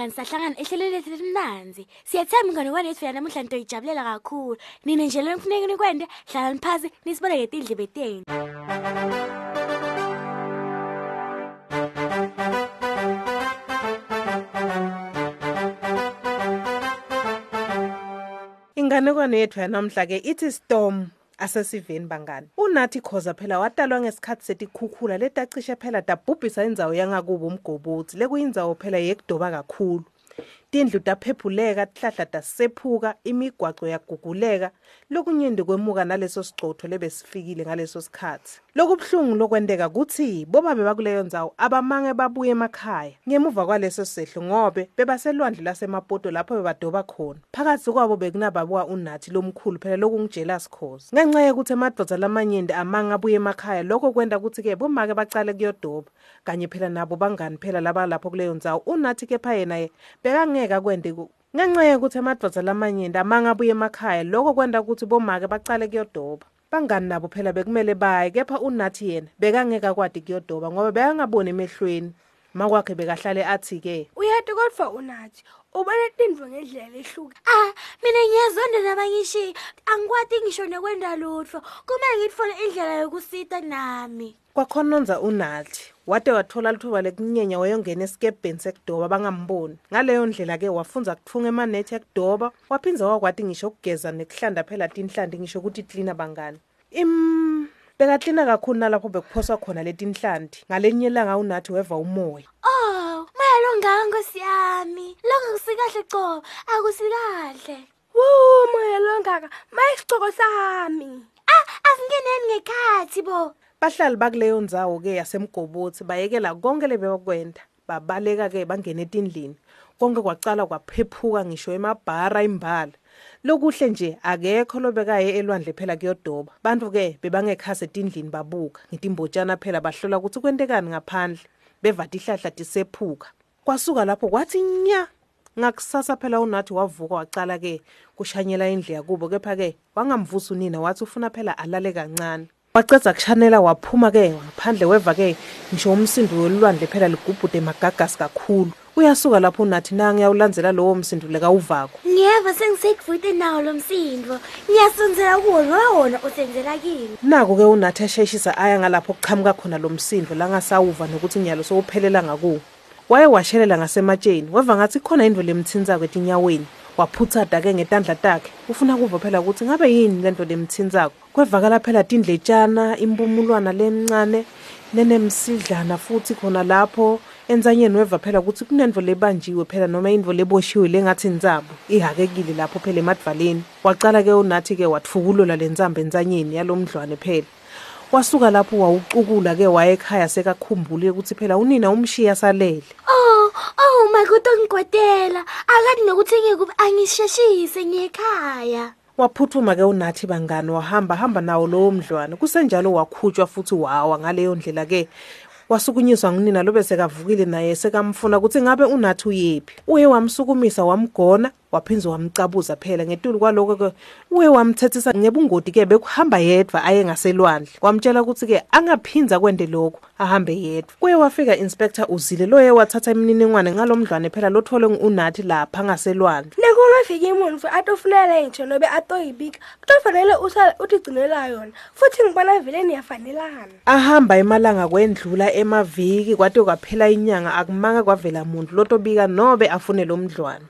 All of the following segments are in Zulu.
bangani sahlangana ehlelweni lethu elimnanzi siyathemba inganekwane yethu yanamuhla nitoyijabulela kakhulu. Nina nje lenifuneka nikwende hlalani phasi nisiboleke tindlebe tenu inganekwane yethu yanamhla ke ithi storm. Asesiveni bangani. Unathi khoza phela watalwa ngesikhathi setikhukhula letacishe phela dabhubhisa indzawo yangakubo umgobothi lekuyindzawo phela yekudoba kakhulu. Tindlu taphephuleka tihlahla tasephuka imigwaco yaguguleka. Lokunyenti kwemuka naleso sigcotho lebesifikile ngaleso sikhathi. Lokubuhlungu lokwenteka kuthi bobabe bakuleyo ndzawo abamange babuye emakhaya. Ngemuva kwaleso sehlo ngobe bebaselwandle lasemapoto lapho bebadoba khona. Phakathi kwabo bekunababuka unathi lomkhulu phela lokungijela sikhozi ngenxa yokuthi emadvodza lamanyenti amange abuye emakhaya lokho kwenta ukuthi-ke bomake bacale kuyodoba. Kanye phela nabo bangani phela laba lapho kuleyo ndzawo unathi kepha yena-ye bekangeke akwente ku- ngenxa yokuthi emadvodza lamanyenti amange abuye emakhaya lokho kwenta ukuthi bomake bacale kuyodoba. Bangani nabo phela bekumele baye kepha unathi yena bekangeke akwati kuyodoba ngoba bekangaboni emehlweni. Makwakhe bekahlale athi-ke uyati kodvwa unathi? Ubone tintfo ngendlela ehluka ah mina ngiyazonda nabanyishiya angikwati ngisho nekwenda lutho. Kumele ngitfole indlela yokusita nami. Kwakhononza unathi wade wathola lithuba lekunyenya wayongena esikebheni sekudoba bangamboni. Ngaleyo ndlela-ke wafunza kuthunga emanethi ekudoba waphindza wakwati ngisho ukugeza nekuhlanda phela tinhlandi ngisho ukuthi tlina bangani. Im bekatlina kakhulu nalapho bekuphoswa khona letinhlandi ngalenye ilanga unathi weva umoya. Oh moya longaka nkosi yami. Longa kusikahle coba akusikahle wu moya longaka mayisigcoko sami. Ah asingeneni ngekhathi bo. Bahlali bakuleyo ndzawo-ke yasemgobothi bayekela konke lebekwenta babaleka-ke bangena etindlini. Konke kwacala kwaphephuka ngisho emabhara imbala lokuhle nje akekho lobekaye elwandle phela kuyodoba. Bantu-ke bebangekhasi etindlini babuka. Ngetimbotshana phela bahlola ukuthi kwentekani ngaphandle. Bevata ihlahla tisephuka. Kwasuka lapho kwathi nya ngakusasa phela unathi wavuka wacala-ke kushanyela indlu yakubo. Kepha-ke wangamvusi unina wathi ufuna phela alale kancane. Wacedza kushanela waphuma-ke ngaphandle weva-ke ngisho umsindo welwandle phela ligubhude magagasi kakhulu. Uyasuka lapho unathi na ngiyawulandzela lowo msindo lekawuvako ngiyeva sengisekuvute nawo lo msindvo ngiyasondzela kuwo ngoba wona usenzela kimi. Naku-ke unathi esheshisa aya ngalapho kuqhamuka khona lo msindo langasawuva nokuthi nyalo sowuphelela ngakuwo waye washelela ngasematsheni weva ngathi khona indvo lemthinzako etinyaweni waphutsata-ke ngetandla takhe ufuna kuva phela ukuthi ngabe yini lento lemthinzako. Kwevakala phela tindletshana impumulwana lemncane nenemsidlana futhi khona lapho enzanyeni weva phela ukuthi kunento lebanjiwe phela noma indvo leboshiwe lengathi nzabo ihakekile lapho phela emadvaleni. Wacala-ke unathi-ke watfukulula le nzamba enzanyeni yalo mdlwane phela. Wasuka lapho wawucukula-ke waye ekhaya sekakhumbule ukuthi phela unina umshiya salele. Oh oh my god ongigwedela akati nokuthi ngikubi angisheshise ngiyekhaya waphuthuma-ke unathi bangani wahamba hamba nawo lowo mdlwane. Kusenjalo wakhutshwa futhi wawa ngaleyo ndlela-ke wasukunyiswa ngunina lobe sekavukile naye sekamfuna ukuthi ngabe unathi uyephi. Uye wamsukumisa wamgona waphindze wamcabuza phela ngetulu kwaloko-ke uye wamthethisa ngebungoti-ke bekuhamba yedwa aye ngaselwandle. Wamtshela ukuthi-ke angaphinza kwente lokhu ahambe yedwa. Kuye wafika inspector uzile loye wathatha imininingwane ngalo mdlwane phela lothole ngu-unathi lapha ngaselwandle. Nekungafiki muntfu atofunela ngisho nobe atoyibika kutofanele usale utigcinela yona futhi ngibona vele niyafanelana. Ahamba emalanga kwendlula emaviki kwate kwaphela inyanga akumanga kwavela muntu lotobika nobe afune lo mdlwane.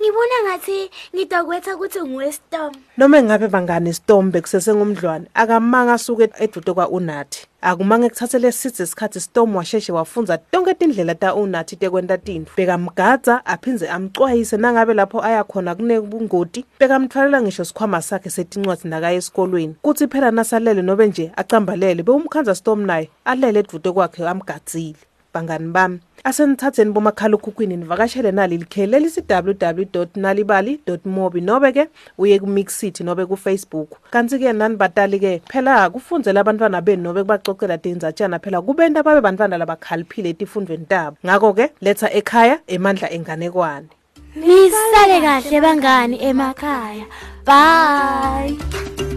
Ngibona ngathi ngitokwetha ukuthi nguwestom noma engabe bangani storm kusesengumdlwane akamanga asuke eduze kwa-unathi akumange kuthathele sidze isikhathi storm washeshe wafunza tonke tindlela ta-unathi tekwenta tintfo bekamgadza aphindze amcwayise nangabe lapho aya khona kunebungoti. Bekamthwalela ngisho sikhwama sakhe setincwadzi nakaye esikolweni. Kuthi phela nasalele nobe nje acambalele bewumkhandza storm naye alele eduze kwakhe amgadzile. Bangani bami. Asenithatheni bomakhalekhukhwini nivakashele nali likheli elisi www nalibali mobi nobe-ke uye kumixit nobe kufacebook. Kanti-ke nani batali-ke phela kufundzela abantwana benu nobe kubacocela tinzatshana phela kubenta babe bantwana labakhaliphile etifundweni tabo. Ngako-ke letha ekhaya emandla enganekwane. Nisale kahle bangani emakhaya. Bye.